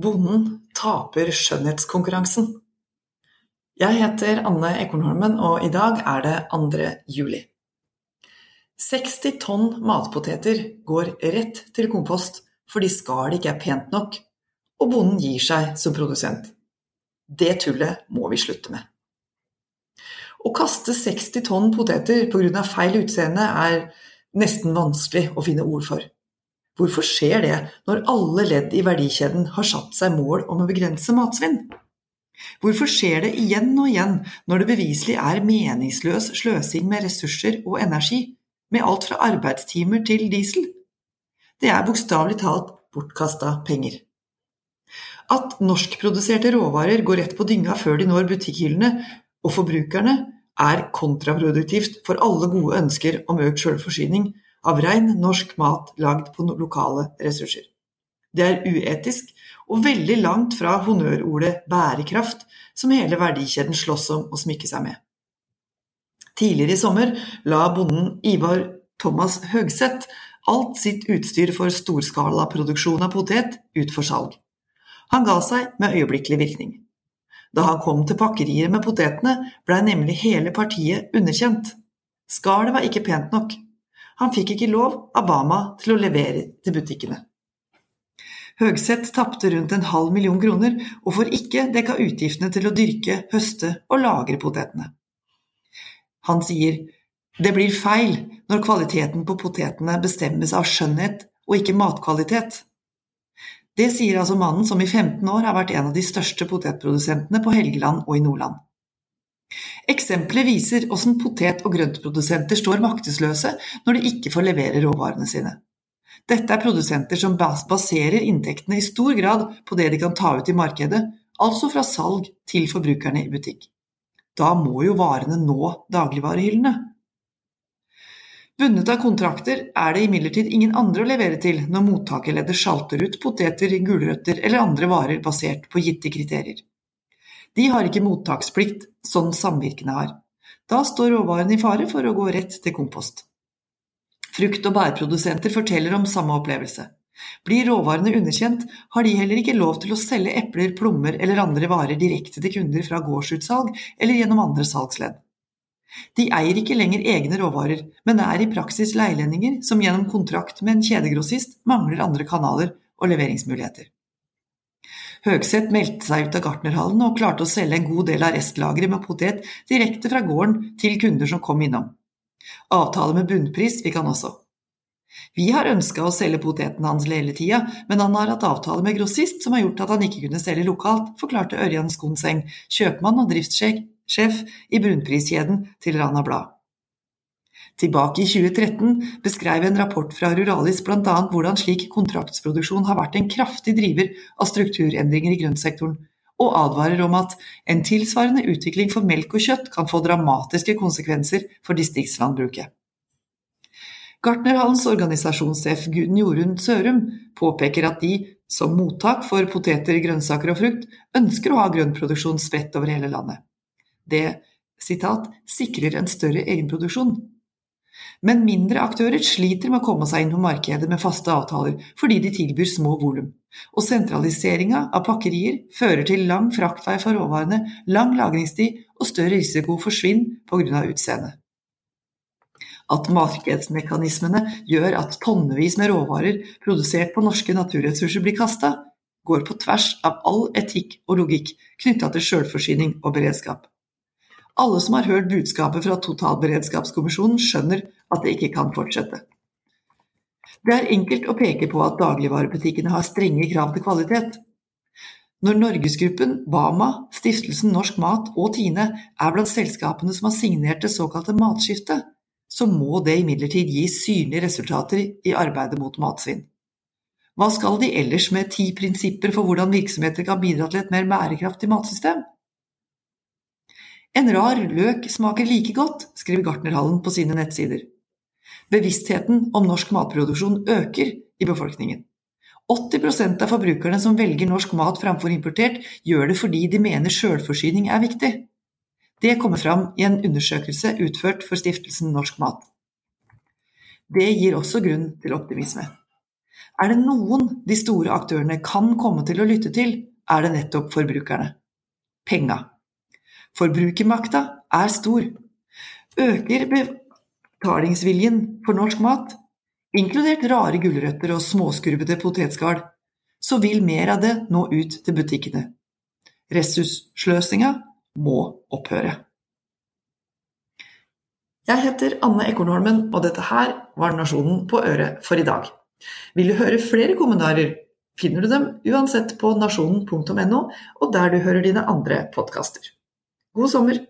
Bonden taper skjønnhetskonkurransen. Jeg heter Anne Ekornholmen, og i dag er det 2. juli. 60 tonn matpoteter går rett til kompost fordi skallet ikke er pent nok, og bonden gir seg som produsent. Det tullet må vi slutte med. Å kaste 60 tonn poteter pga. feil utseende er nesten vanskelig å finne ord for. Hvorfor skjer det når alle ledd i verdikjeden har satt seg mål om å begrense matsvinn? Hvorfor skjer det igjen og igjen når det beviselig er meningsløs sløsing med ressurser og energi, med alt fra arbeidstimer til diesel? Det er bokstavelig talt bortkasta penger. At norskproduserte råvarer går rett på dynga før de når butikkhyllene og forbrukerne, er kontraproduktivt for alle gode ønsker om økt sjølforsyning av rein norsk mat lagd på lokale ressurser. Det er uetisk og veldig langt fra honnørordet bærekraft, som hele verdikjeden slåss om å smykke seg med. Tidligere i sommer la bonden Ivar Thomas Høgseth alt sitt utstyr for storskalaproduksjon av potet ut for salg. Han ga seg med øyeblikkelig virkning. Da han kom til pakkeriet med potetene, blei nemlig hele partiet underkjent. Skallet var ikke pent nok. Han fikk ikke lov av Bama til å levere til butikkene. Høgseth tapte rundt en halv million kroner, og får ikke dekka utgiftene til å dyrke, høste og lagre potetene. Han sier det blir feil når kvaliteten på potetene bestemmes av skjønnhet og ikke matkvalitet. Det sier altså mannen som i 15 år har vært en av de største potetprodusentene på Helgeland og i Nordland. Eksempelet viser hvordan potet- og grøntprodusenter står maktesløse når de ikke får levere råvarene sine. Dette er produsenter som baserer inntektene i stor grad på det de kan ta ut i markedet, altså fra salg til forbrukerne i butikk. Da må jo varene nå dagligvarehyllene. Bundet av kontrakter er det imidlertid ingen andre å levere til når mottakerleddet sjalter ut poteter, gulrøtter eller andre varer basert på gitte kriterier. De har ikke mottaksplikt, sånn samvirkene har. Da står råvarene i fare for å gå rett til kompost. Frukt- og bærprodusenter forteller om samme opplevelse. Blir råvarene underkjent, har de heller ikke lov til å selge epler, plommer eller andre varer direkte til kunder fra gårdsutsalg eller gjennom andre salgsledd. De eier ikke lenger egne råvarer, men er i praksis leilendinger som gjennom kontrakt med en kjedegrossist mangler andre kanaler og leveringsmuligheter. Høgseth meldte seg ut av gartnerhallen og klarte å selge en god del av restlageret med potet direkte fra gården til kunder som kom innom. Avtale med bunnpris fikk han også. Vi har ønska å selge poteten hans hele tida, men han har hatt avtale med grossist som har gjort at han ikke kunne selge lokalt, forklarte Ørjan Skonseng, kjøpmann og driftssjef i bunnpriskjeden til Rana Blad. Tilbake i 2013 beskrev en rapport fra Ruralis bl.a. hvordan slik kontraktsproduksjon har vært en kraftig driver av strukturendringer i grøntsektoren, og advarer om at en tilsvarende utvikling for melk og kjøtt kan få dramatiske konsekvenser for distriktslandbruket. Gartnerhallens organisasjonssjef Gunn Jorunn Sørum påpeker at de, som mottak for poteter, grønnsaker og frukt, ønsker å ha grønnproduksjon spredt over hele landet. Det citat, sikrer en større egenproduksjon. Men mindre aktører sliter med å komme seg inn på markedet med faste avtaler, fordi de tilbyr små volum. Og sentraliseringa av pakkerier fører til lang fraktvei for råvarene, lang lagringstid og større risiko for svinn pga. utseendet. At markedsmekanismene gjør at tonnevis med råvarer produsert på norske naturressurser blir kasta, går på tvers av all etikk og logikk knytta til sjølforsyning og beredskap. Alle som har hørt budskapet fra totalberedskapskommisjonen skjønner at det ikke kan fortsette. Det er enkelt å peke på at dagligvarebutikkene har strenge krav til kvalitet. Når Norgesgruppen, Bama, Stiftelsen Norsk Mat og Tine er blant selskapene som har signert det såkalte matskiftet, så må det imidlertid gi synlige resultater i arbeidet mot matsvinn. Hva skal de ellers med ti prinsipper for hvordan virksomheter kan bidra til et mer bærekraftig matsystem? En rar løk smaker like godt, skriver Gartnerhallen på sine nettsider. Bevisstheten om norsk matproduksjon øker i befolkningen. 80% av forbrukerne som velger norsk mat framfor importert, gjør det fordi de mener sjølforsyning er viktig. Det kommer fram i en undersøkelse utført for stiftelsen Norsk Mat. Det gir også grunn til optimisme. Er det noen de store aktørene kan komme til å lytte til, er det nettopp forbrukerne. Penga. Forbrukermakta er stor. Øker betalingsviljen for norsk mat, inkludert rare gulrøtter og småskurvede potetskall, så vil mer av det nå ut til butikkene. Ressurssløsinga må opphøre. Jeg heter Anne Ekornholmen, og dette her var Nasjonen på øret for i dag. Vil du høre flere kommentarer, finner du dem uansett på nasjonen.no, og der du hører dine andre podkaster. God sommer!